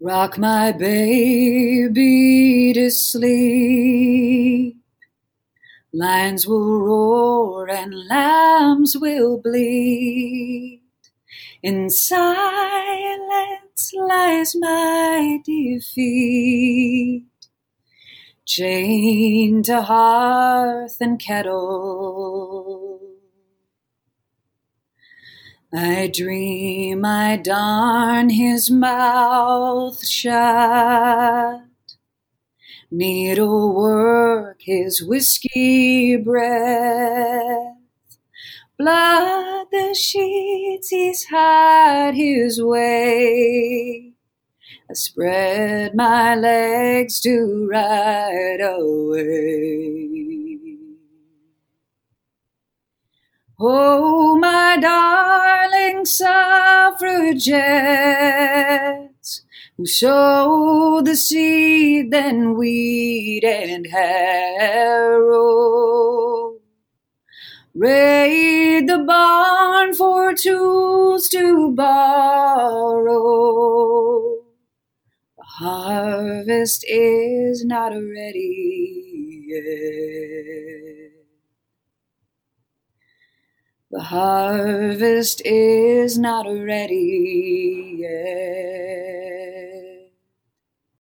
Rock my baby to sleep. Lions will roar and lambs will bleed. In silence lies my defeat. Chained to hearth and kettle. I dream I darn his mouth shut. Needlework his whiskey breath. Blood the sheets he's had his way. I spread my legs to ride away. Oh, my darling suffragettes, who sow the seed, then weed and harrow. Raid the barn for tools to borrow. The harvest is not ready yet. The harvest is not ready yet.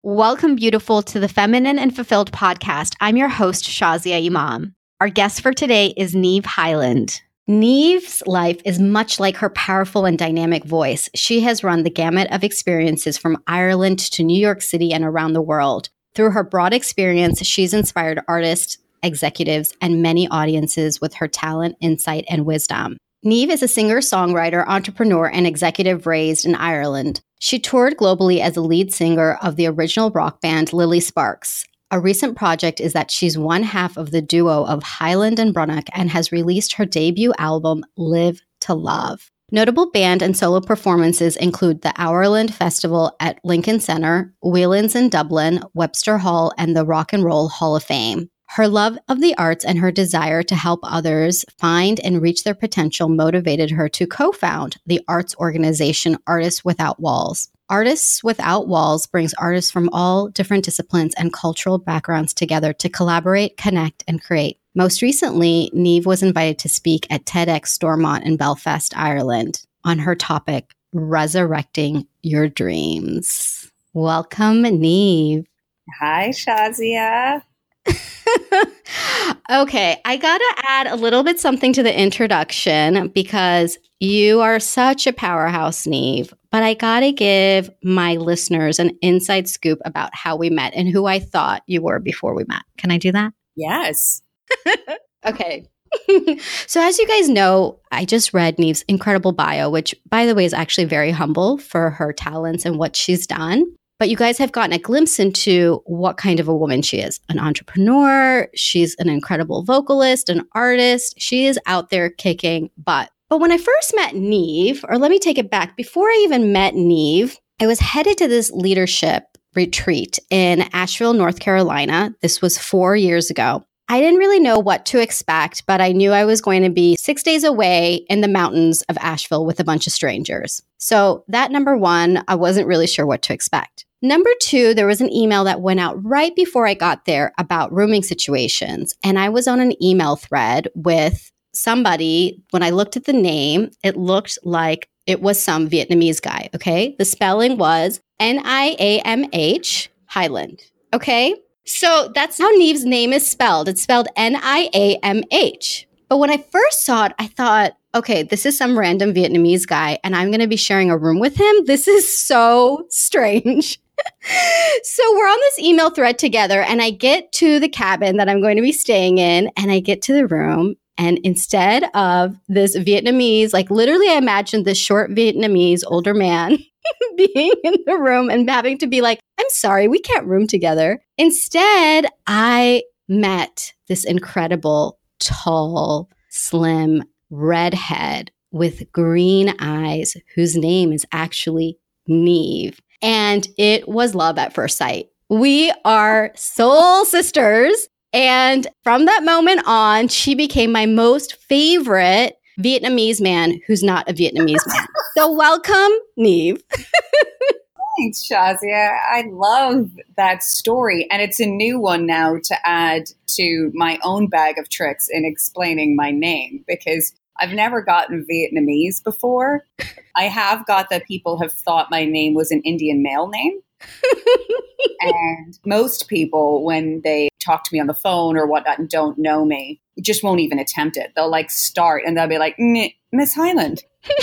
Welcome, beautiful, to the Feminine and Fulfilled podcast. I'm your host, Shazia Imam. Our guest for today is Niamh Hyland. Niamh's life is much like her powerful and dynamic voice. She has run the gamut of experiences from Ireland to New York City and around the world. Through her broad experience, she's inspired artists, executives, and many audiences with her talent, insight, and wisdom. Niamh is a singer, songwriter, entrepreneur, and executive raised in Ireland. She toured globally as a lead singer of the original rock band Lily Sparks. A recent project is that she's one half of the duo of Hyland and Brunnock and has released her debut album, Live to Love. Notable band and solo performances include the Hourland Festival at Lincoln Center, Whelan's in Dublin, Webster Hall, and the Rock and Roll Hall of Fame. Her love of the arts and her desire to help others find and reach their potential motivated her to co found the arts organization Artists Without Walls. Artists Without Walls brings artists from all different disciplines and cultural backgrounds together to collaborate, connect, and create. Most recently, Niamh was invited to speak at TEDx Stormont in Belfast, Ireland, on her topic, Resurrecting Your Dreams. Welcome, Niamh. Hi, Shazia. okay, I got to add a little bit something to the introduction because you are such a powerhouse, Niamh. But I got to give my listeners an inside scoop about how we met and who I thought you were before we met. Can I do that? Yes. okay. so, as you guys know, I just read Niamh's incredible bio, which, by the way, is actually very humble for her talents and what she's done but you guys have gotten a glimpse into what kind of a woman she is an entrepreneur, she's an incredible vocalist, an artist. She is out there kicking butt. But when I first met Niamh, or let me take it back, before I even met Niamh, I was headed to this leadership retreat in Asheville, North Carolina. This was four years ago. I didn't really know what to expect, but I knew I was going to be six days away in the mountains of Asheville with a bunch of strangers. So, that number one, I wasn't really sure what to expect. Number two, there was an email that went out right before I got there about rooming situations. And I was on an email thread with somebody. When I looked at the name, it looked like it was some Vietnamese guy. Okay. The spelling was N I A M H Hyland. Okay. So that's how Niamh's name is spelled. It's spelled N I A M H. But when I first saw it, I thought, okay, this is some random Vietnamese guy and I'm going to be sharing a room with him. This is so strange. So we're on this email thread together, and I get to the cabin that I'm going to be staying in, and I get to the room. And instead of this Vietnamese, like literally, I imagined this short Vietnamese older man being in the room and having to be like, I'm sorry, we can't room together. Instead, I met this incredible, tall, slim redhead with green eyes, whose name is actually Niamh. And it was love at first sight. We are soul sisters. And from that moment on, she became my most favorite Vietnamese man who's not a Vietnamese man. So welcome, Niamh. Thanks, Shazia. I love that story. And it's a new one now to add to my own bag of tricks in explaining my name because I've never gotten Vietnamese before. I have got that people have thought my name was an Indian male name. and most people, when they talk to me on the phone or whatnot and don't know me, just won't even attempt it. They'll like start and they'll be like, Miss Hyland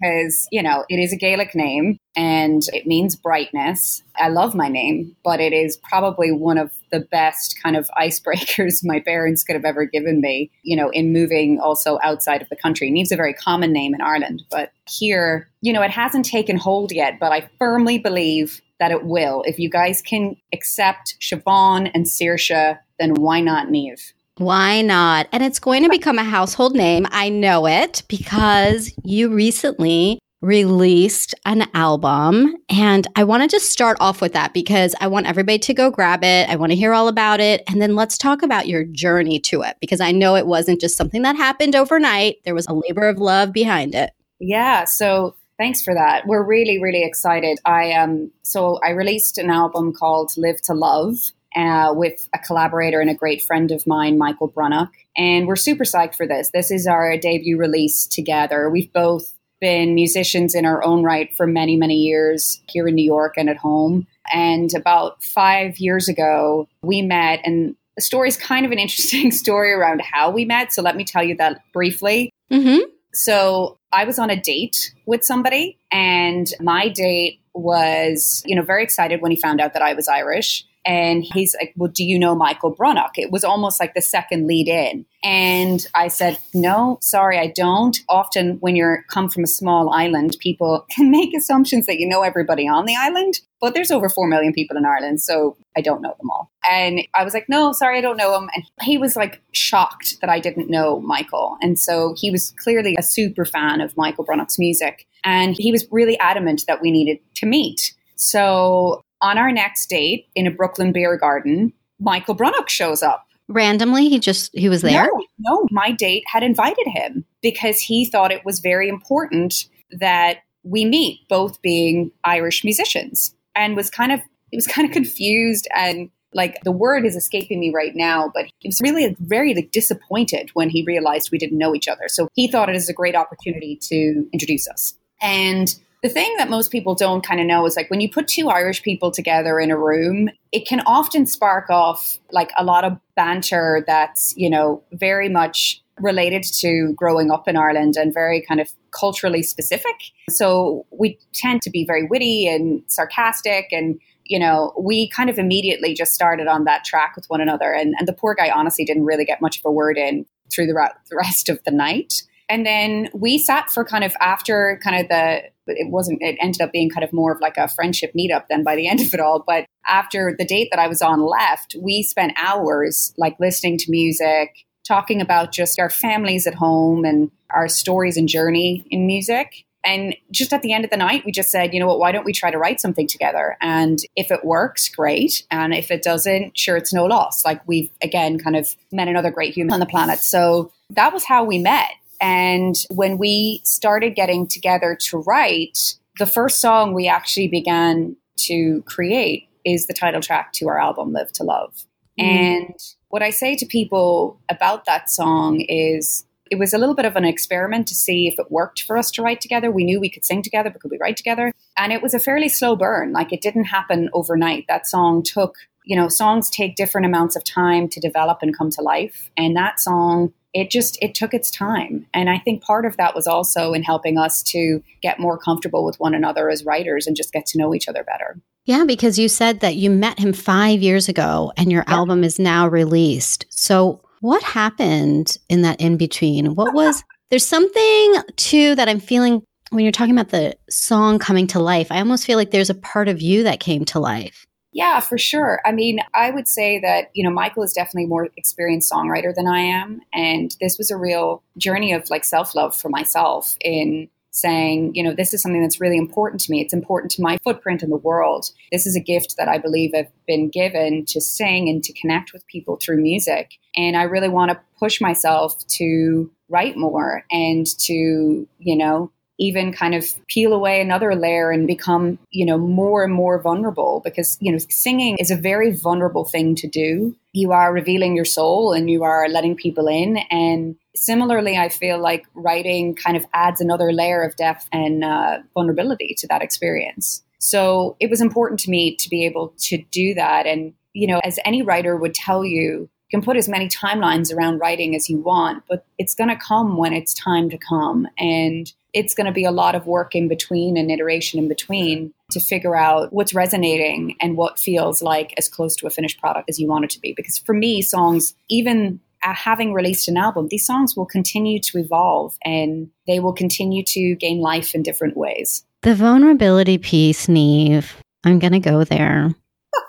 because, you know, it is a Gaelic name and it means brightness. I love my name, but it is probably one of the best kind of icebreakers my parents could have ever given me, you know, in moving also outside of the country. Niamh's a very common name in Ireland, but here, you know, it hasn't taken hold yet, but I firmly believe that it will. If you guys can accept Siobhan and Saoirse, then why not Niamh? Why not? And it's going to become a household name. I know it because you recently released an album. And I want to just start off with that because I want everybody to go grab it. I want to hear all about it. And then let's talk about your journey to it because I know it wasn't just something that happened overnight, there was a labor of love behind it. Yeah. So thanks for that. We're really, really excited. I um so I released an album called Live to Love uh, with a collaborator and a great friend of mine, Michael Brunnock. And we're super psyched for this. This is our debut release together. We've both been musicians in our own right for many, many years here in New York and at home. And about five years ago, we met, and the story is kind of an interesting story around how we met. So let me tell you that briefly. Mm-hmm. So I was on a date with somebody, and my date was, you know, very excited when he found out that I was Irish. And he's like, Well, do you know Michael Brunnock? It was almost like the second lead in. And I said, No, sorry, I don't. Often when you're come from a small island, people can make assumptions that you know everybody on the island. But there's over four million people in Ireland, so I don't know them all. And I was like, No, sorry, I don't know him. And he was like shocked that I didn't know Michael. And so he was clearly a super fan of Michael Brunnock's music. And he was really adamant that we needed to meet. So on our next date in a Brooklyn beer garden, Michael Brunnock shows up. Randomly, he just he was there. No, no, my date had invited him because he thought it was very important that we meet, both being Irish musicians, and was kind of he was kind of confused and like the word is escaping me right now, but he was really very like, disappointed when he realized we didn't know each other. So he thought it is a great opportunity to introduce us. And the thing that most people don't kind of know is like when you put two Irish people together in a room, it can often spark off like a lot of banter that's, you know, very much related to growing up in Ireland and very kind of culturally specific. So we tend to be very witty and sarcastic and you know, we kind of immediately just started on that track with one another. And, and the poor guy honestly didn't really get much of a word in through the, the rest of the night. And then we sat for kind of after kind of the it wasn't it ended up being kind of more of like a friendship meetup then by the end of it all. But after the date that i was on left we spent hours like listening to music talking about just our families at home and our stories and journey in music. And just at the end of the night we just said you know what? Why don't we try to write something together? And if it works great. And if it doesn't sure it's no loss. Like we've again kind of met another great human on the planet. So that was how we met and when we started getting together to write, the first song we actually began to create is the title track to our album, Live to Love. Mm. And what I say to people about that song is it was a little bit of an experiment to see if it worked for us to write together. We knew we could sing together, but could we write together? And it was a fairly slow burn. Like it didn't happen overnight. That song took, you know, songs take different amounts of time to develop and come to life. And that song it just it took its time. And i think part of that was also in helping us to get more comfortable with one another as writers and just get to know each other better. Yeah because you said that you met him five years ago and your yeah. album is now released. So what happened in that in between? What was there's something too that i'm feeling when you're talking about the song coming to life i almost feel like there's a part of you that came to life yeah, for sure. I mean, I would say that, you know, Michael is definitely more experienced songwriter than I am. And this was a real journey of like self love for myself in saying, you know, this is something that's really important to me. It's important to my footprint in the world. This is a gift that I believe I've been given to sing and to connect with people through music. And I really want to push myself to write more and to, you know, even kind of peel away another layer and become, you know, more and more vulnerable because, you know, singing is a very vulnerable thing to do. You are revealing your soul and you are letting people in. And similarly, I feel like writing kind of adds another layer of depth and uh, vulnerability to that experience. So it was important to me to be able to do that. And, you know, as any writer would tell you, you can put as many timelines around writing as you want, but it's going to come when it's time to come. And it's going to be a lot of work in between and iteration in between to figure out what's resonating and what feels like as close to a finished product as you want it to be. Because for me, songs, even uh, having released an album, these songs will continue to evolve and they will continue to gain life in different ways. The vulnerability piece, Niamh, I'm going to go there.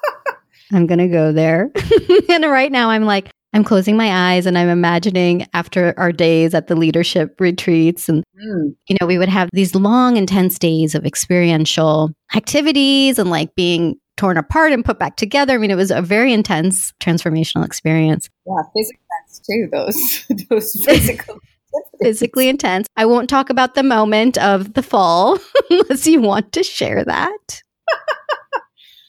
I'm going to go there. and right now I'm like, I'm closing my eyes and I'm imagining after our days at the leadership retreats and mm. you know we would have these long intense days of experiential activities and like being torn apart and put back together. I mean it was a very intense transformational experience. Yeah, physical too those those physical physically intense. I won't talk about the moment of the fall unless you want to share that.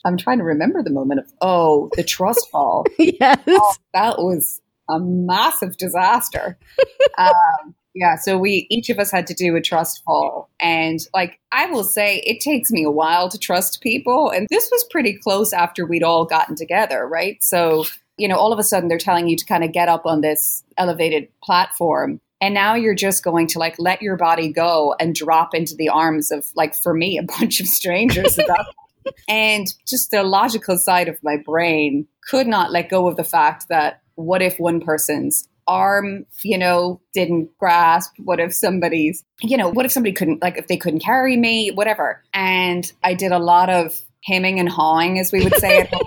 I'm trying to remember the moment of, oh, the trust fall. yes. Oh, that was a massive disaster. um, yeah, so we each of us had to do a trust fall. And like I will say, it takes me a while to trust people. And this was pretty close after we'd all gotten together, right? So, you know, all of a sudden they're telling you to kind of get up on this elevated platform. And now you're just going to like let your body go and drop into the arms of like for me, a bunch of strangers and just the logical side of my brain could not let go of the fact that what if one person's arm, you know, didn't grasp? What if somebody's, you know, what if somebody couldn't, like, if they couldn't carry me, whatever. And I did a lot of hemming and hawing, as we would say.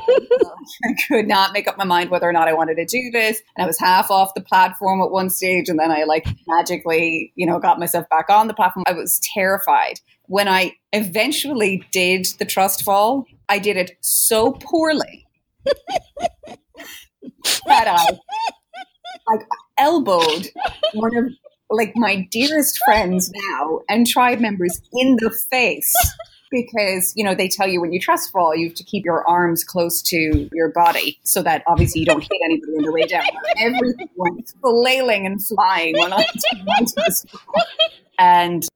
I could not make up my mind whether or not I wanted to do this. And I was half off the platform at one stage, and then I like magically, you know, got myself back on the platform. I was terrified. When I eventually did the trust fall, I did it so poorly that I like elbowed one of like my dearest friends now and tribe members in the face because you know they tell you when you trust fall you have to keep your arms close to your body so that obviously you don't hit anybody on the way down. Everything went flailing and flying when I went to this and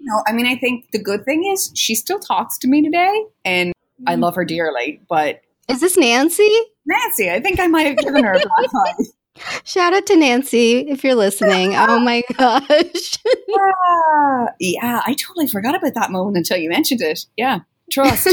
you know i mean i think the good thing is she still talks to me today and i love her dearly but is this nancy nancy i think i might have given her a black eye Shout out to Nancy if you're listening. oh my gosh. yeah. yeah, I totally forgot about that moment until you mentioned it. Yeah. Trust.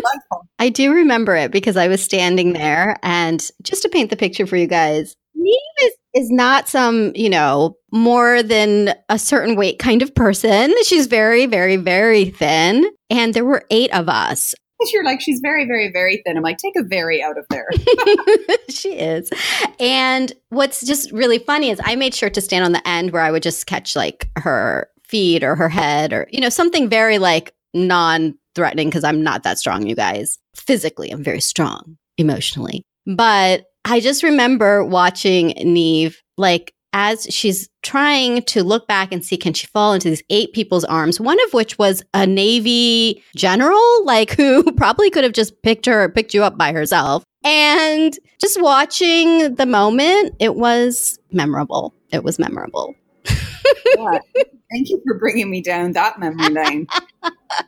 I do remember it because I was standing there and just to paint the picture for you guys, Niamh is, is not some, you know, more than a certain weight kind of person. She's very, very, very thin. And there were eight of us. you're like, she's very, very, very thin. I'm like, take a very out of there. she is. And what's just really funny is I made sure to stand on the end where I would just catch like her feet or her head or, you know, something very like non threatening because I'm not that strong, you guys. Physically, I'm very strong emotionally. But I just remember watching Niamh like as she's trying to look back and see can she fall into these eight people's arms? One of which was a navy general like who probably could have just picked her picked you up by herself. And just watching the moment it was memorable. It was memorable. Yeah. thank you for bringing me down that memory lane.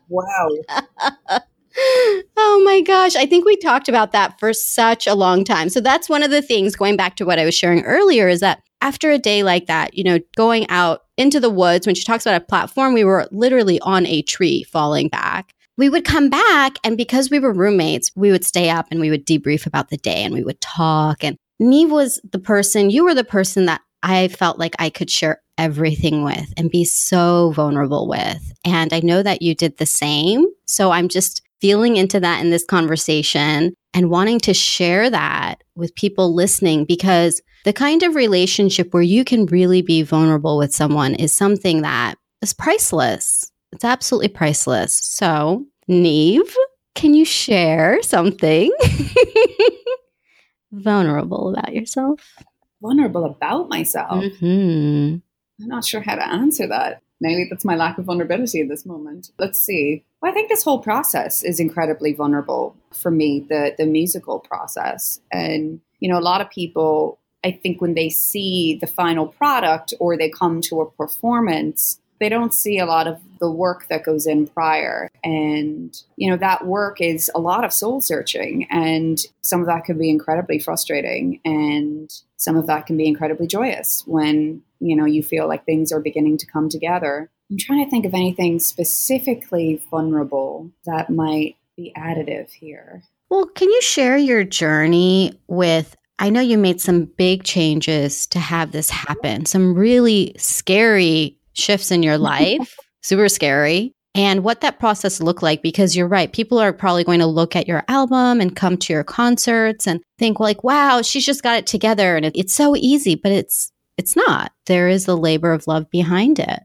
Wow oh my gosh. I think we talked about that for such a long time. So that's one of the things going back to what I was sharing earlier is that after a day like that, you know, going out into the woods, when she talks about a platform, we were literally on a tree falling back. We would come back, and because we were roommates, we would stay up and we would debrief about the day and we would talk. And Niamh was the person, you were the person that I felt like I could share everything with and be so vulnerable with. And I know that you did the same. So I'm just feeling into that in this conversation and wanting to share that with people listening because the kind of relationship where you can really be vulnerable with someone is something that is priceless. It's absolutely priceless. So, Niamh, can you share something vulnerable about yourself? Vulnerable about myself? Mm-hmm. I'm not sure how to answer that. Maybe that's my lack of vulnerability at this moment. Let's see. Well, I think this whole process is incredibly vulnerable for me, the the musical process. And, you know, a lot of people I think when they see the final product or they come to a performance, they don't see a lot of the work that goes in prior. And, you know, that work is a lot of soul searching. And some of that can be incredibly frustrating. And some of that can be incredibly joyous when, you know, you feel like things are beginning to come together. I'm trying to think of anything specifically vulnerable that might be additive here. Well, can you share your journey with I know you made some big changes to have this happen, some really scary shifts in your life, super scary, and what that process looked like because you're right. People are probably going to look at your album and come to your concerts and think like, wow, she's just got it together and it, it's so easy, but it's it's not. There is the labor of love behind it.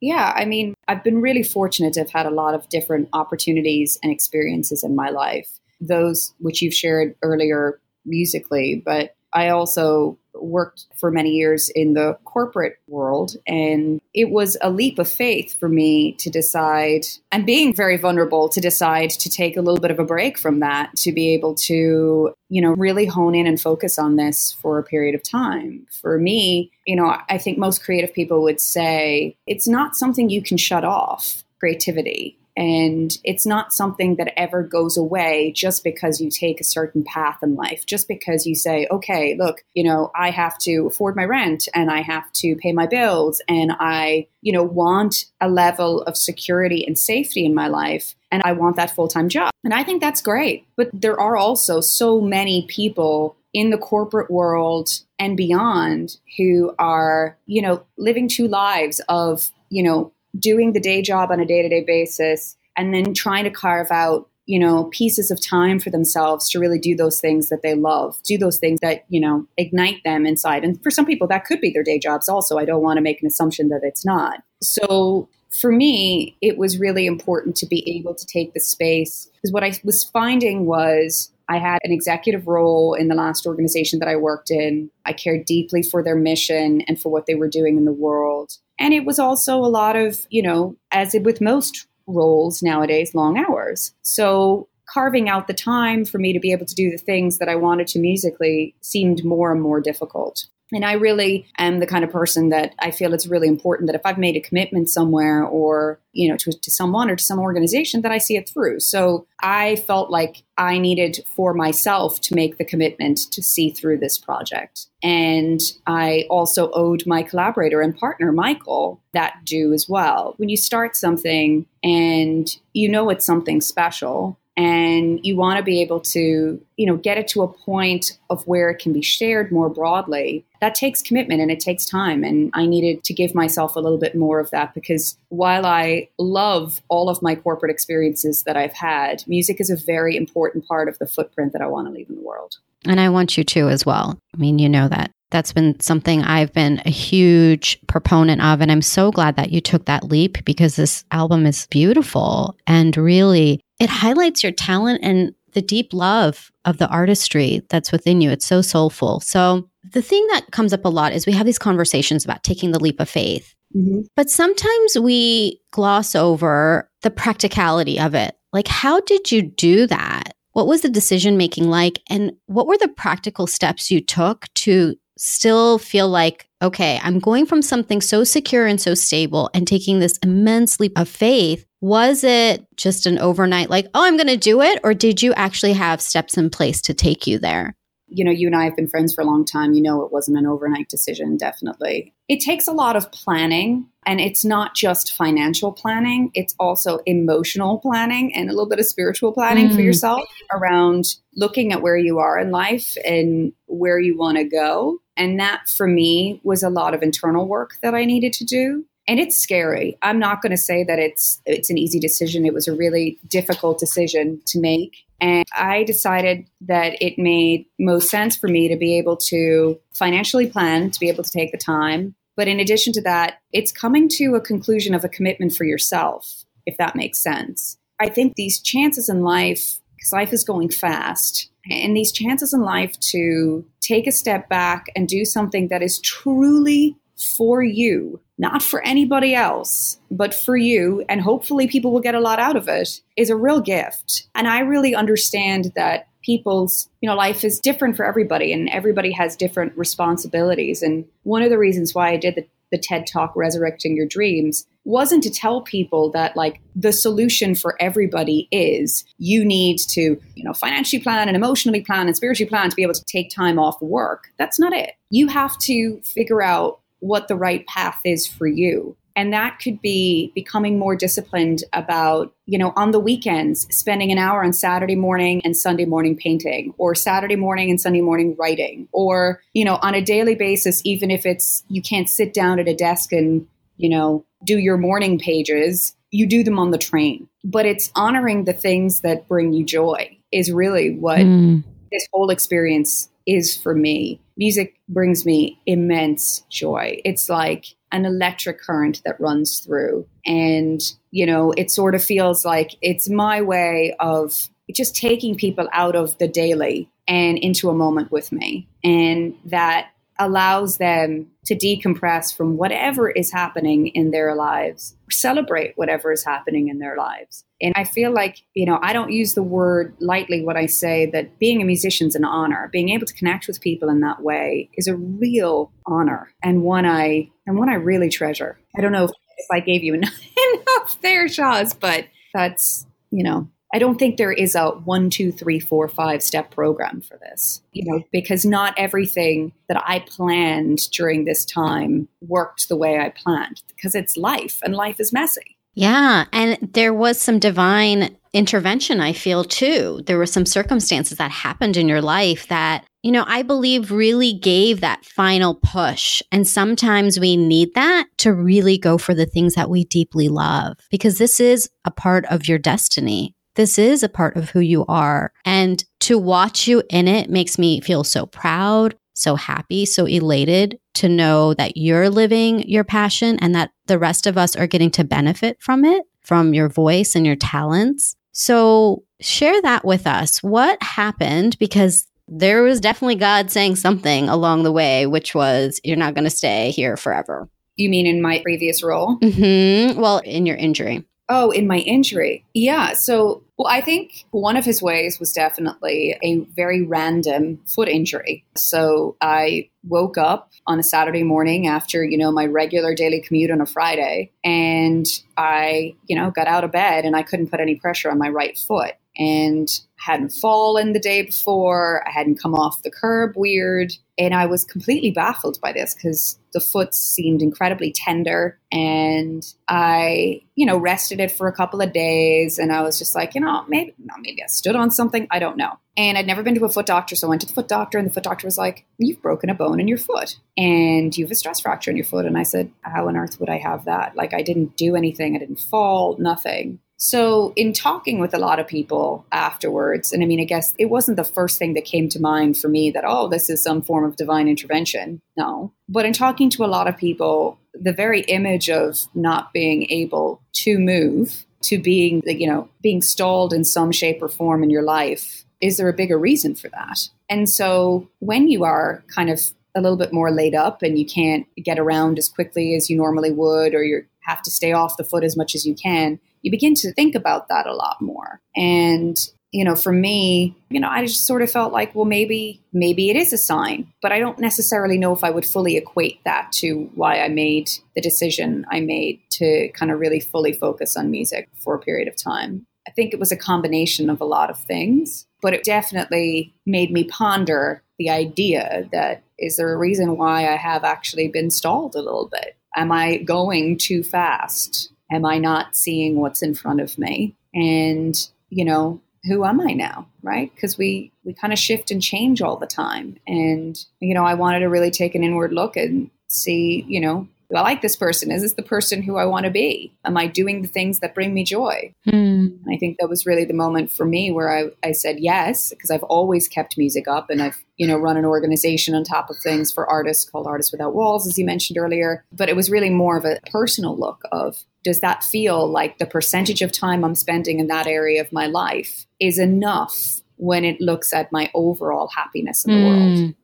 Yeah, I mean, I've been really fortunate to have had a lot of different opportunities and experiences in my life. Those which you've shared earlier musically, but I also worked for many years in the corporate world and it was a leap of faith for me to decide and being very vulnerable to decide to take a little bit of a break from that to be able to you know really hone in and focus on this for a period of time. For me you know i think most creative people would say it's not something you can shut off creativity and it's not something that ever goes away just because you take a certain path in life, just because you say, okay, look, you know, I have to afford my rent and I have to pay my bills and I, you know, want a level of security and safety in my life and I want that full time job. And I think that's great. But there are also so many people in the corporate world and beyond who are, you know, living two lives of, you know, doing the day job on a day to day basis and then trying to carve out you know pieces of time for themselves to really do those things that they love do those things that you know ignite them inside. And for some people that could be their day jobs also. I don't want to make an assumption that it's not. So for me it was really important to be able to take the space because what i was finding was I had an executive role in the last organization that I worked in. I cared deeply for their mission and for what they were doing in the world. And it was also a lot of, you know, as with most roles nowadays, long hours. So carving out the time for me to be able to do the things that I wanted to musically seemed more and more difficult. And I really am the kind of person that I feel it's really important that if I've made a commitment somewhere or, you know, to, to someone or to some organization, that I see it through. So I felt like I needed for myself to make the commitment to see through this project. And I also owed my collaborator and partner, Michael, that due as well. When you start something and you know it's something special, and you want to be able to you know get it to a point of where it can be shared more broadly. That takes commitment and it takes time and i needed to give myself a little bit more of that because while i love all of my corporate experiences that i've had music is a very important part of the footprint that i want to leave in the world. And i want you to as well. I mean you know that. That's been something I've been a huge proponent of. And I'm so glad that you took that leap because this album is beautiful and really it highlights your talent and the deep love of the artistry that's within you. It's so soulful. So, the thing that comes up a lot is we have these conversations about taking the leap of faith. Mm-hmm. But sometimes we gloss over the practicality of it. Like, how did you do that? What was the decision making like? And what were the practical steps you took to still feel like, okay, I'm going from something so secure and so stable and taking this immense leap of faith was it just an overnight, like, oh, I'm going to do it? Or did you actually have steps in place to take you there? You know, you and I have been friends for a long time. You know, it wasn't an overnight decision, definitely. It takes a lot of planning, and it's not just financial planning, it's also emotional planning and a little bit of spiritual planning mm. for yourself around looking at where you are in life and where you want to go. And that for me was a lot of internal work that I needed to do and it's scary. I'm not going to say that it's it's an easy decision. It was a really difficult decision to make. And I decided that it made most sense for me to be able to financially plan, to be able to take the time. But in addition to that, it's coming to a conclusion of a commitment for yourself, if that makes sense. I think these chances in life, because life is going fast, and these chances in life to take a step back and do something that is truly for you, not for anybody else, but for you, and hopefully people will get a lot out of it, is a real gift. And I really understand that people's you know life is different for everybody and everybody has different responsibilities. And one of the reasons why i did the, the ted talk resurrecting your dreams wasn't to tell people that like the solution for everybody is you need to you know financially plan and emotionally plan and spiritually plan to be able to take time off work. That's not it. You have to figure out what the right path is for you and that could be becoming more disciplined about, you know, on the weekends, spending an hour on Saturday morning and Sunday morning painting, or Saturday morning and Sunday morning writing, or, you know, on a daily basis, even if it's you can't sit down at a desk and, you know, do your morning pages, you do them on the train. But it's honoring the things that bring you joy is really what mm. this whole experience is for me. Music brings me immense joy. It's like an electric current that runs through. And, you know, it sort of feels like it's my way of just taking people out of the daily and into a moment with me. And that allows them to decompress from whatever is happening in their lives, celebrate whatever is happening in their lives. And I feel like, you know, I don't use the word lightly when I say that being a musician is an honor. Being able to connect with people in that way is a real honor and one I and one I really treasure. I don't know if, if I gave you enough, enough there, Shaz, but that's, you know, I don't think there is a one, two, three, four, five step program for this, you know, because not everything that I planned during this time worked the way I planned because it's life and life is messy. Yeah. And there was some divine intervention, I feel too. There were some circumstances that happened in your life that, you know, I believe really gave that final push. And sometimes we need that to really go for the things that we deeply love because this is a part of your destiny. This is a part of who you are. And to watch you in it makes me feel so proud, so happy, so elated to know that you're living your passion and that the rest of us are getting to benefit from it, from your voice and your talents. So share that with us. What happened? Because there was definitely God saying something along the way, which was, you're not going to stay here forever. You mean in my previous role? Mm-hmm. Well, in your injury. Oh, in my injury. Yeah. So, well, I think one of his ways was definitely a very random foot injury. So I woke up on a Saturday morning after, you know, my regular daily commute on a Friday and I, you know, got out of bed and I couldn't put any pressure on my right foot and hadn't fallen the day before. I hadn't come off the curb weird. And I was completely baffled by this because the foot seemed incredibly tender. And I, you know, rested it for a couple of days. And I was just like, you know, maybe, maybe I stood on something. I don't know. And I'd never been to a foot doctor. So I went to the foot doctor, and the foot doctor was like, You've broken a bone in your foot and you have a stress fracture in your foot. And I said, How on earth would I have that? Like, I didn't do anything. I didn't fall, nothing. So, in talking with a lot of people afterwards, and I mean, I guess it wasn't the first thing that came to mind for me that, oh, this is some form of divine intervention. No. But in talking to a lot of people, the very image of not being able to move to being, you know, being stalled in some shape or form in your life, is there a bigger reason for that? And so, when you are kind of a little bit more laid up and you can't get around as quickly as you normally would, or you have to stay off the foot as much as you can, you begin to think about that a lot more. And you know, for me, you know, I just sort of felt like, well, maybe, maybe it is a sign, but I don't necessarily know if I would fully equate that to why I made the decision I made to kind of really fully focus on music for a period of time. I think it was a combination of a lot of things, but it definitely made me ponder the idea that is there a reason why I have actually been stalled a little bit? Am I going too fast? Am I not seeing what's in front of me? And, you know, who am I now? Right? Because we, we kind of shift and change all the time. And, you know, I wanted to really take an inward look and see, you know, do I like this person? Is this the person who I want to be? Am I doing the things that bring me joy? Mm. I think that was really the moment for me where I, I said yes, because I've always kept music up and I've, you know, run an organization on top of things for artists called Artists Without Walls, as you mentioned earlier. But it was really more of a personal look of does that feel like the percentage of time I'm spending in that area of my life is enough when it looks at my overall happiness in the mm. world?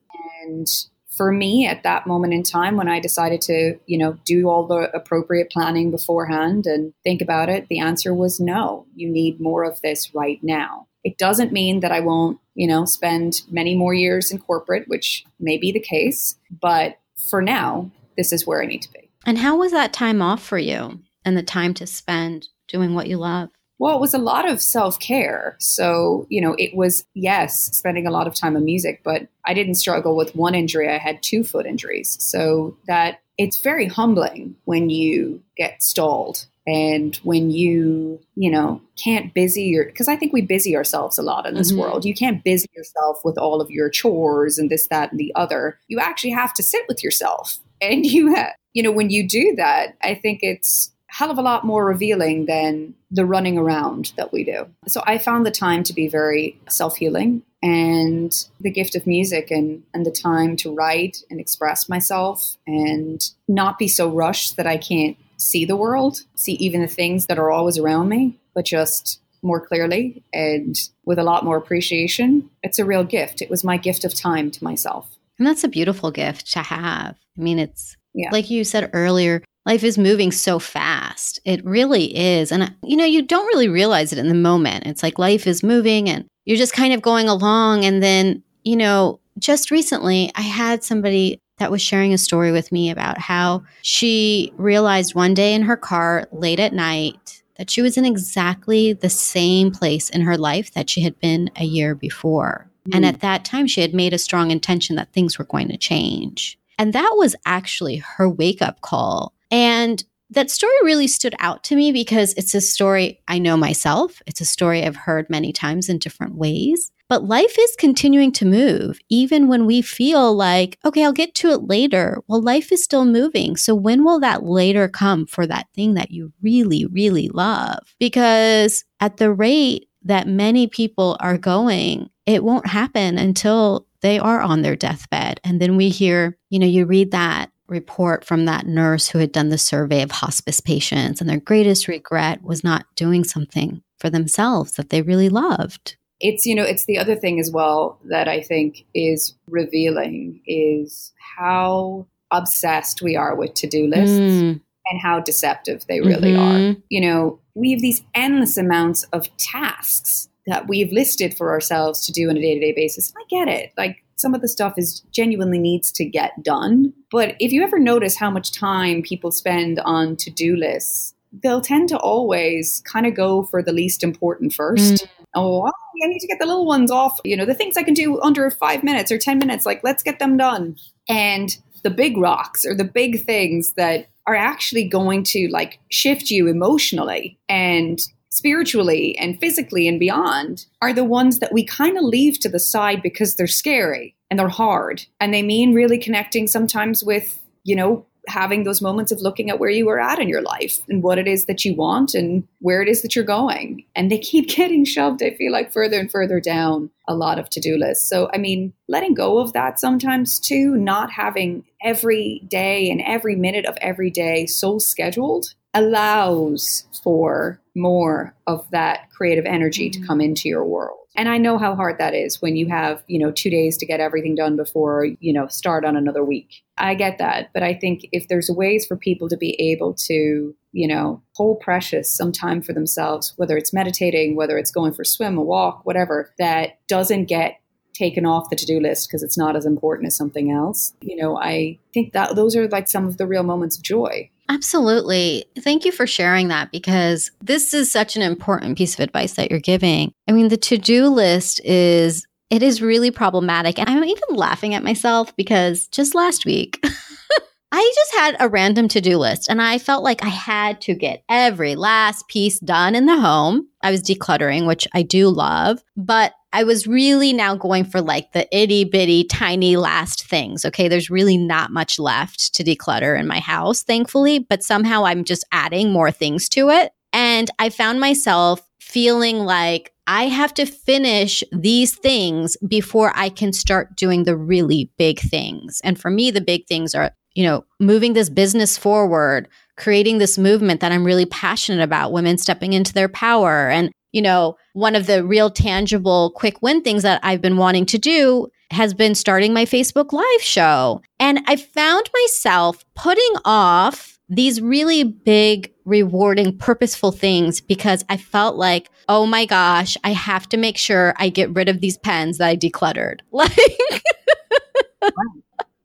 And for me at that moment in time when I decided to, you know, do all the appropriate planning beforehand and think about it, the answer was no. You need more of this right now. It doesn't mean that I won't, you know, spend many more years in corporate, which may be the case, but for now, this is where I need to be. And how was that time off for you and the time to spend doing what you love? Well, it was a lot of self care. So, you know, it was, yes, spending a lot of time on music, but I didn't struggle with one injury. I had two foot injuries. So that it's very humbling when you get stalled and when you, you know, can't busy your, because I think we busy ourselves a lot in this mm-hmm. world. You can't busy yourself with all of your chores and this, that, and the other. You actually have to sit with yourself. And you have, you know, when you do that, I think it's hell of a lot more revealing than the running around that we do. So I found the time to be very self healing and the gift of music and, and the time to write and express myself and not be so rushed that I can't see the world, see even the things that are always around me, but just more clearly and with a lot more appreciation. It's a real gift. It was my gift of time to myself. And that's a beautiful gift to have. I mean, it's yeah. like you said earlier, life is moving so fast. It really is. And, you know, you don't really realize it in the moment. It's like life is moving and you're just kind of going along. And then, you know, just recently I had somebody that was sharing a story with me about how she realized one day in her car late at night that she was in exactly the same place in her life that she had been a year before. Mm. And at that time, she had made a strong intention that things were going to change. And that was actually her wake up call and that story really stood out to me because it's a story I know myself. It's a story I've heard many times in different ways. But life is continuing to move, even when we feel like, okay, I'll get to it later. Well, life is still moving. So when will that later come for that thing that you really, really love? Because at the rate that many people are going, it won't happen until they are on their deathbed. And then we hear, you know, you read that report from that nurse who had done the survey of hospice patients, and their greatest regret was not doing something for themselves that they really loved. It's, you know, it's the other thing as well that I think is revealing is how obsessed we are with to do lists mm. and how deceptive they really mm-hmm. are. You know, we have these endless amounts of tasks that we've listed for ourselves to do on a day to day basis. I get it. Like some of the stuff is genuinely needs to get done. But if you ever notice how much time people spend on to do lists, they'll tend to always kind of go for the least important first. Mm. Oh, I need to get the little ones off. You know, the things I can do under five minutes or 10 minutes, like, let's get them done. And the big rocks or the big things that are actually going to like shift you emotionally and spiritually and physically and beyond are the ones that we kind of leave to the side because they're scary and they're hard and they mean really connecting sometimes with you know having those moments of looking at where you are at in your life and what it is that you want and where it is that you're going. And they keep getting shoved, I feel like, further and further down a lot of to do lists. So, I mean, letting go of that sometimes too, not having every day and every minute of every day so scheduled allows for more of that creative energy mm-hmm. to come into your world. And I know how hard that is when you have, you know, two days to get everything done before, you know, start on another week. I get that. But I think if there's ways for people to be able to, you know, hold precious some time for themselves, whether it's meditating, whether it's going for a swim, a walk, whatever, that doesn't get taken off the to-do list because it's not as important as something else. You know, I think that those are like some of the real moments of joy. Absolutely. Thank you for sharing that because this is such an important piece of advice that you're giving. I mean, the to-do list is it is really problematic and I'm even laughing at myself because just last week I just had a random to do list and I felt like I had to get every last piece done in the home. I was decluttering, which I do love, but I was really now going for like the itty bitty tiny last things. Okay. There's really not much left to declutter in my house, thankfully, but somehow I'm just adding more things to it. And I found myself feeling like I have to finish these things before I can start doing the really big things. And for me, the big things are you know, moving this business forward, creating this movement that I'm really passionate about, women stepping into their power. And, you know, one of the real tangible quick win things that I've been wanting to do has been starting my Facebook Live show. And I found myself putting off these really big, rewarding, purposeful things because I felt like, oh my gosh, I have to make sure I get rid of these pens that I decluttered. Like,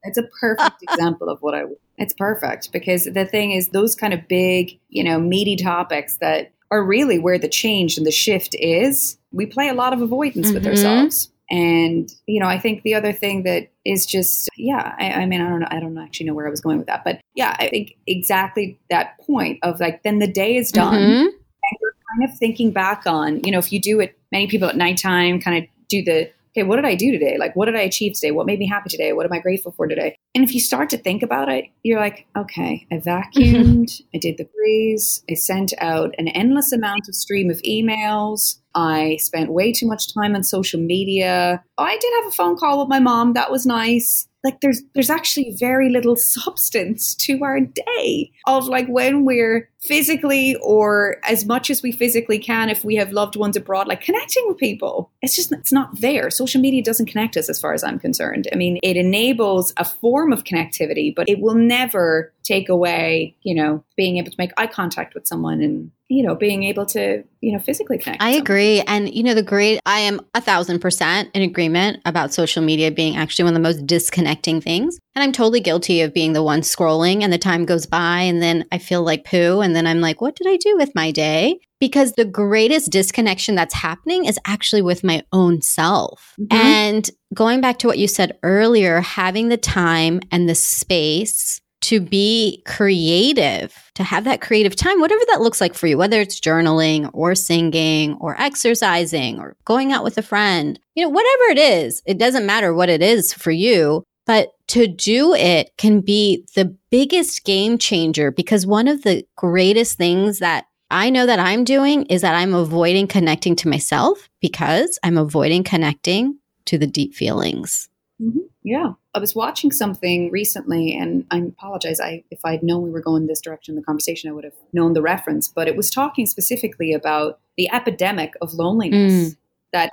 It's a perfect example of what I. It's perfect because the thing is, those kind of big, you know, meaty topics that are really where the change and the shift is, we play a lot of avoidance with Mhm. ourselves. And, you know, I think the other thing that is just, yeah, I, I mean, I don't know, I don't actually know where I was going with that. But yeah, I think exactly that point of like, then the day is done. Mhm. And you're kind of thinking back on, you know, if you do it, many people at nighttime kind of do the, okay, what did I do today? Like, what did I achieve today? What made me happy today? What am I grateful for today? And if you start to think about it, you're like, okay, I vacuumed, I did the breeze, I sent out an endless amount of stream of emails. I spent way too much time on social media. Oh, I did have a phone call with my mom. That was nice. Like there's there's actually very little substance to our day of like when we're physically or as much as we physically can if we have loved ones abroad like connecting with people. It's just it's not there. Social media doesn't connect us as far as i'm concerned. I mean it enables a form of connectivity but it will never take away you know being able to make eye contact with someone and you know being able to you know physically connect I agree. And, you know, the great, I am a thousand percent in agreement about social media being actually one of the most disconnecting things. And I'm totally guilty of being the one scrolling and the time goes by and then I feel like poo. And then I'm like, what did I do with my day? Because the greatest disconnection that's happening is actually with my own self. Mhm. And going back to what you said earlier, having the time and the space to be creative, to have that creative time, whatever that looks like for you, whether it's journaling or singing or exercising or going out with a friend, you know, whatever it is, it doesn't matter what it is for you. But to do it can be the biggest game changer because one of the greatest things that I know that I'm doing is that I'm avoiding connecting to myself because I'm avoiding connecting to the deep feelings. Mhm. Yeah. I was watching something recently, and I apologize. I, if I'd known we were going this direction in the conversation, I would have known the reference. But it was talking specifically about the epidemic of loneliness mm. that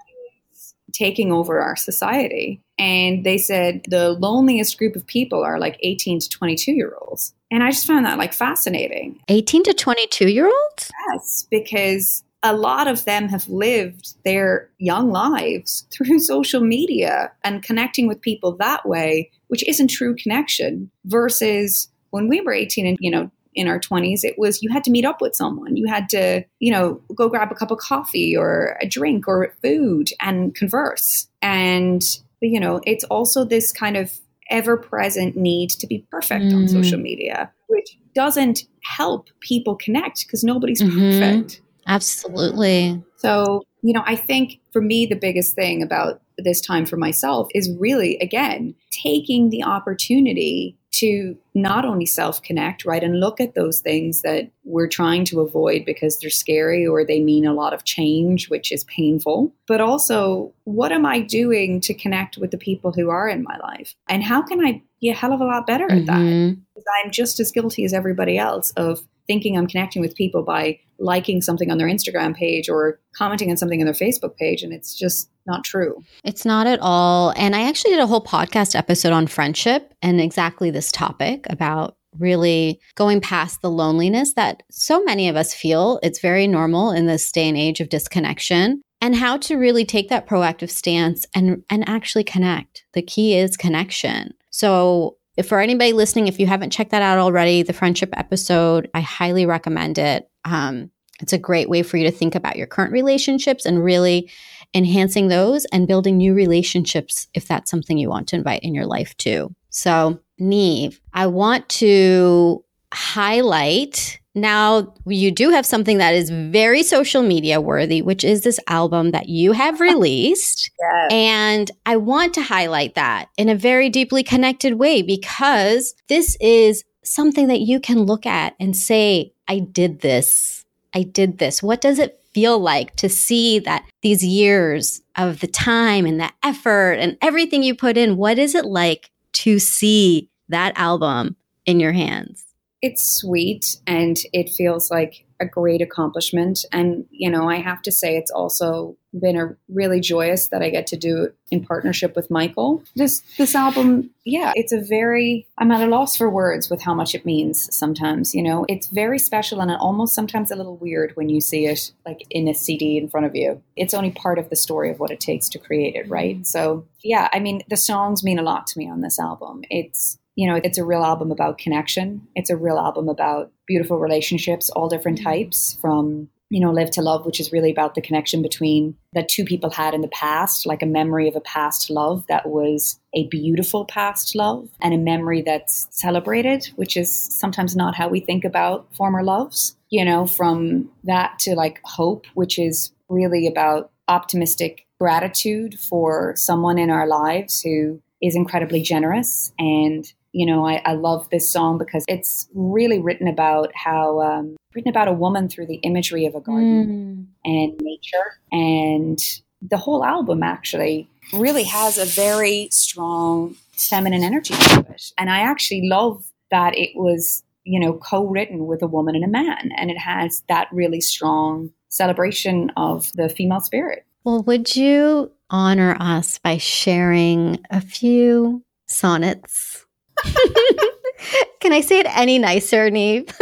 is taking over our society. And they said the loneliest group of people are like 18 to 22 year olds. And I just found that like fascinating. 18 to 22 year olds? Yes, because a lot of them have lived their young lives through social media and connecting with people that way, which isn't true connection, versus when we were 18 and, you know, in our 20s, it was you had to meet up with someone. You had to, you know, go grab a cup of coffee or a drink or food and converse. And, you know, it's also this kind of ever present need to be perfect on Mm. social media, which doesn't help people connect because nobody's Mhm. perfect. Absolutely. So, you know, I think for me, the biggest thing about this time for myself is really, again, taking the opportunity to not only self connect, right, and look at those things that we're trying to avoid because they're scary or they mean a lot of change, which is painful, but also what am I doing to connect with the people who are in my life? And how can I be a hell of a lot better at that? Mhm. because I'm just as guilty as everybody else of thinking I'm connecting with people by liking something on their Instagram page or commenting on something on their Facebook page, and it's just not true. It's not at all. And I actually did a whole podcast episode on friendship and exactly this topic about really going past the loneliness that so many of us feel. It's very normal in this day and age of disconnection and how to really take that proactive stance and and actually connect. The key is connection. So if for anybody listening, if you haven't checked that out already, the friendship episode, I highly recommend it. Um, it's a great way for you to think about your current relationships and really enhancing those and building new relationships if that's something you want to invite in your life too. So, Niamh, I want to highlight now you do have something that is very social media worthy, which is this album that you have released. Yes. And I want to highlight that in a very deeply connected way because this is something that you can look at and say, I did this. I did this. What does it feel like to see that these years of the time and the effort and everything you put in? What is it like to see that album in your hands? It's sweet and it feels like a great accomplishment. And, you know, I have to say it's also been a really joyous that I get to do it in partnership with Michael. This this album, yeah, it's a very I'm at a loss for words with how much it means sometimes, you know. It's very special and almost sometimes a little weird when you see it like in a CD in front of you. It's only part of the story of what it takes to create it, right? So, yeah, I mean, the songs mean a lot to me on this album. It's you know, it's a real album about connection. It's a real album about beautiful relationships, all different mm-hmm. types from you know, Live to Love, which is really about the connection between that two people had in the past, like a memory of a past love that was a beautiful past love, and a memory that's celebrated, which is sometimes not how we think about former loves. You know, from that to like hope, which is really about optimistic gratitude for someone in our lives who is incredibly generous and you know I, I, love this song because it's really written about how um, written about a woman through the imagery of a garden mm. and nature. And the whole album actually really has a very strong feminine energy to it. And I actually love that it was, you know, co written with a woman and a man. And it has that really strong celebration of the female spirit. Well, would you honor us by sharing a few sonnets? Can I say it any nicer, Niamh?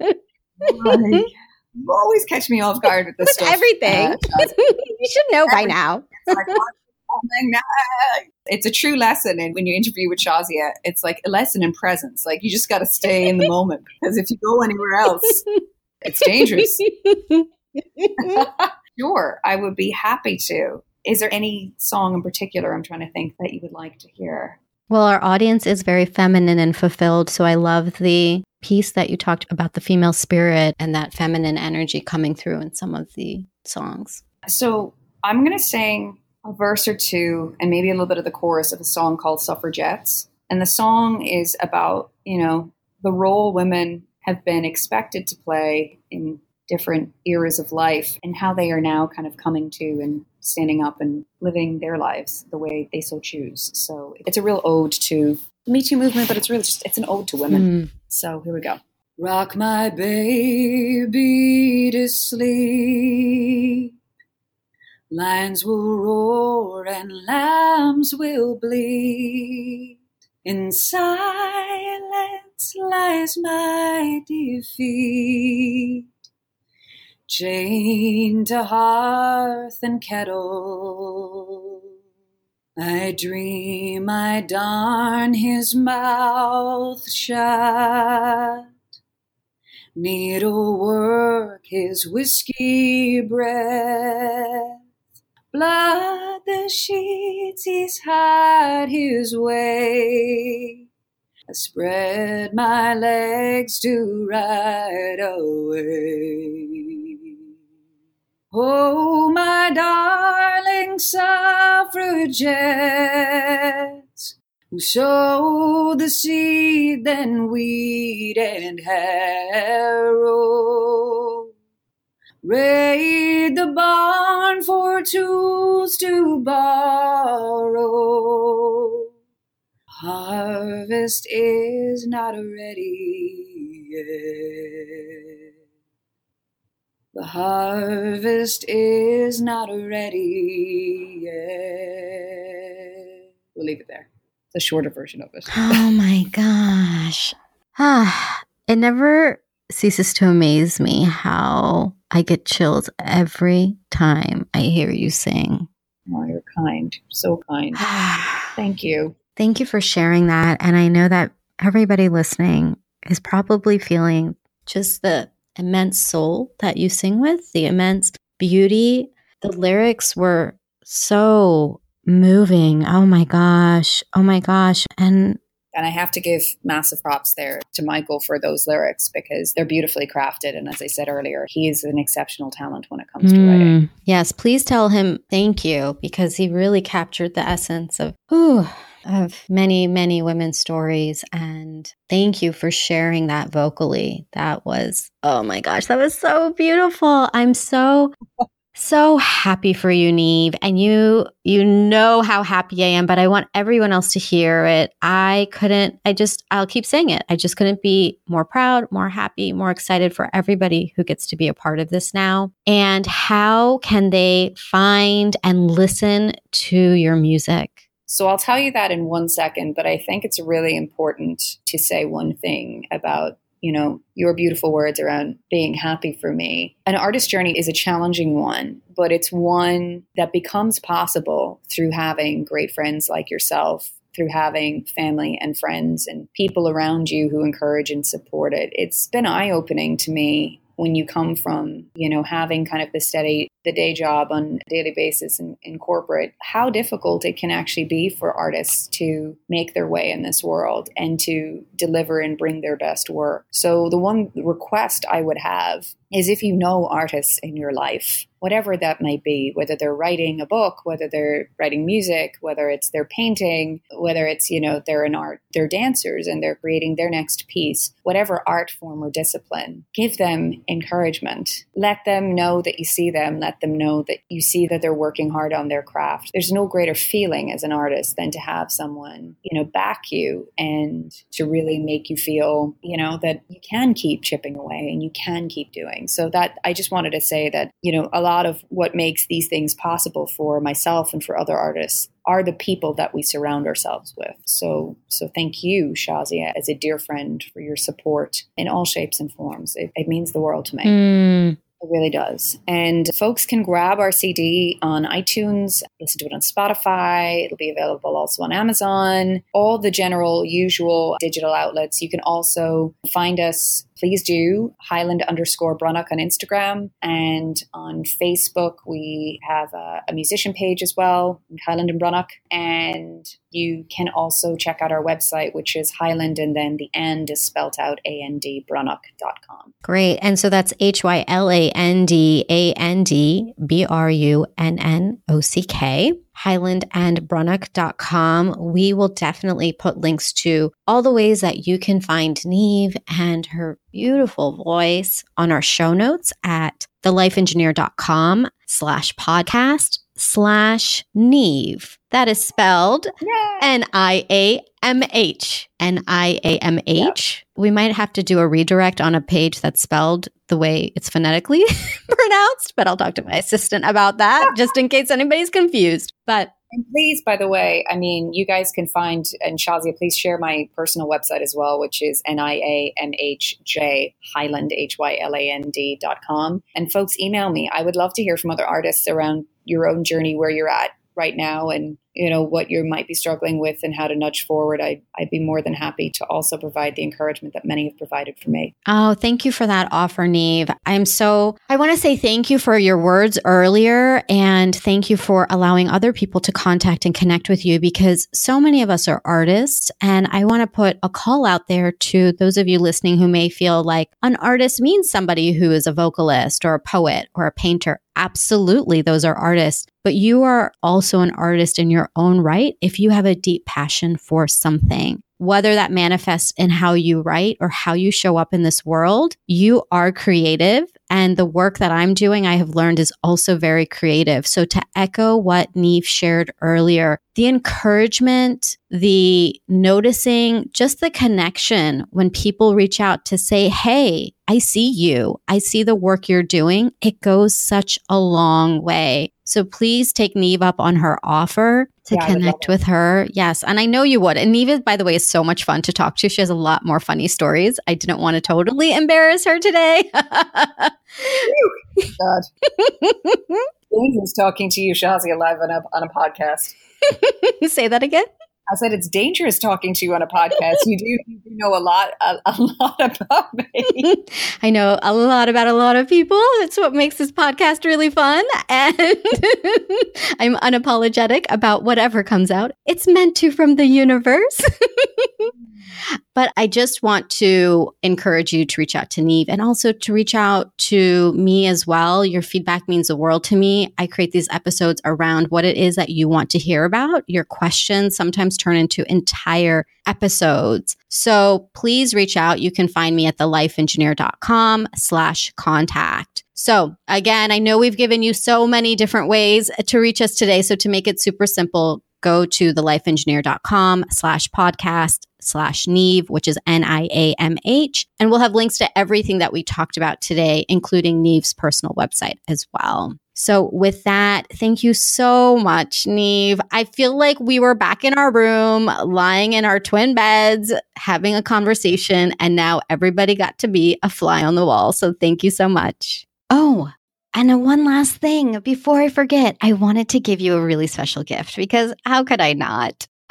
you always catch me off guard with this with stuff. everything. Uh, you should know by now. it's a true lesson and when you interview with Shazia, it's like a lesson in presence. Like you just got to stay in the moment because if you go anywhere else, it's dangerous. sure, I would be happy to. Is there any song in particular I'm trying to think that you would like to hear? Well, our audience is very feminine and fulfilled. So I love the piece that you talked about the female spirit and that feminine energy coming through in some of the songs. So I'm going to sing a verse or two and maybe a little bit of the chorus of a song called Suffragettes. And the song is about, you know, the role women have been expected to play in different eras of life and how they are now kind of coming to and standing up and living their lives the way they so choose. So it's a real ode to the Me Too movement, but it's really just it's an ode to women. Mm. So here we go. Rock my baby to sleep. Lions will roar and lambs will bleed. In silence lies my defeat chained to hearth and kettle. I dream I darn his mouth shut, needlework his whiskey breath, blood the sheets he's had his way. I spread my legs to ride away. Oh, my darling suffragettes, who sow the seed, then weed and harrow. Raid the barn for tools to borrow. Harvest is not ready yet. The harvest is not ready yet. We'll leave it there. The shorter version of it. Oh my gosh. Ah, it never ceases to amaze me how I get chills every time I hear you sing. Oh, you're kind. So kind. Thank you. Thank you for sharing that. And I know that everybody listening is probably feeling just the immense soul that you sing with, the immense beauty. The lyrics were so moving. Oh my gosh. Oh my gosh. And and I have to give massive props there to Michael for those lyrics because they're beautifully crafted. And as I said earlier, he is an exceptional talent when it comes mm, to writing. Yes, please tell him thank you because he really captured the essence of, whew, of many, many women's stories. And thank you for sharing that vocally. That was, oh my gosh, that was so beautiful. I'm so So happy for you, Niamh. And you you know how happy I am, but I want everyone else to hear it. I couldn't, I just, I'll keep saying it. I just couldn't be more proud, more happy, more excited for everybody who gets to be a part of this now. And how can they find and listen to your music? So I'll tell you that in one second, but I think it's really important to say one thing about you know, your beautiful words around being happy for me. An artist journey is a challenging one, but it's one that becomes possible through having great friends like yourself, through having family and friends and people around you who encourage and support it. It's been eye opening to me when you come from, you know, having kind of the steady the day job on a daily basis in, in corporate, how difficult it can actually be for artists to make their way in this world and to deliver and bring their best work. So, the one request I would have is if you know artists in your life, whatever that might be, whether they're writing a book, whether they're writing music, whether it's they're painting, whether it's, you know, they're an art, they're dancers and they're creating their next piece, whatever art form or discipline, give them encouragement. Let them know that you see them. Let them know that you see that they're working hard on their craft. There's no greater feeling as an artist than to have someone, you know, back you and to really make you feel, you know, that you can keep chipping away and you can keep doing. So that I just wanted to say that, you know, a lot of what makes these things possible for myself and for other artists are the people that we surround ourselves with. So, so thank you, Shazia, as a dear friend, for your support in all shapes and forms. It, it means the world to me. Mm. It really does. And folks can grab our CD on iTunes, listen to it on Spotify. It'll be available also on Amazon, all the general, usual digital outlets. You can also find us please do Hyland underscore Brunnock on Instagram and on Facebook. We have a, a, musician page as well, Hyland and Brunnock. And you can also check out our website, which is Hyland and then the and is spelt out A N D Brunnock.com. Great. And so that's H Y L A N D A N D B R U N N O C K hylandandbrunnock.com. We will definitely put links to all the ways that you can find Niamh and her beautiful voice on our show notes at thelifeengineer.com slash podcast slash Niamh. That is spelled N I A M H. N I A M H. We might have to do a redirect on a page that's spelled the way it's phonetically pronounced, but I'll talk to my assistant about that just in case anybody's confused. But and please, by the way, I mean, you guys can find, and Shazia, please share my personal website as well, which is N-I-A-M-H-J Hyland, H-Y-L-A-N-D dot com. And folks, email me. I would love to hear from other artists around your own journey, where you're at right now and you know what you might be struggling with and how to nudge forward I, i'd be more than happy to also provide the encouragement that many have provided for me. Oh thank you for that offer Niamh. I'm so i want to say thank you for your words earlier and thank you for allowing other people to contact and connect with you because so many of us are artists and i want to put a call out there to those of you listening who may feel like an artist means somebody who is a vocalist or a poet or a painter absolutely those are artists but you are also an artist in your own right if you have a deep passion for something. Whether that manifests in how you write or how you show up in this world, you are creative. And the work that I'm doing, I have learned is also very creative. So, to echo what Niamh shared earlier, the encouragement, the noticing, just the connection when people reach out to say, Hey, I see you. I see the work you're doing. It goes such a long way. So please take Niamh up on her offer to yeah, connect with her. Yes. And I know you would. And Niamh, by the way, is so much fun to talk to. She has a lot more funny stories. I didn't want to totally embarrass her today. God. Dangerous talking to you, Shazia, live on a, on a podcast. Say that again. I said it's dangerous talking to you on a podcast. You do, you do know a lot, a, a, lot about me. I know a lot about a lot of people. That's what makes this podcast really fun, and I'm unapologetic about whatever comes out. It's meant to from the universe. But I just want to encourage you to reach out to Niamh and also to reach out to me as well. Your feedback means the world to me. I create these episodes around what it is that you want to hear about. Your questions sometimes turn into entire episodes. So please reach out. You can find me at thelifeengineer.com slash contact. So, again, I know we've given you so many different ways to reach us today. So, to make it super simple, go to thelifeengineer.com slash podcast slash Niamh, which is N I A M H. And we'll have links to everything that we talked about today, including Niamh's personal website as well. So, with that, thank you so much, Niamh. I feel like we were back in our room, lying in our twin beds, having a conversation, and now everybody got to be a fly on the wall. So, thank you so much. Oh, and one last thing before I forget, I wanted to give you a really special gift because how could I not?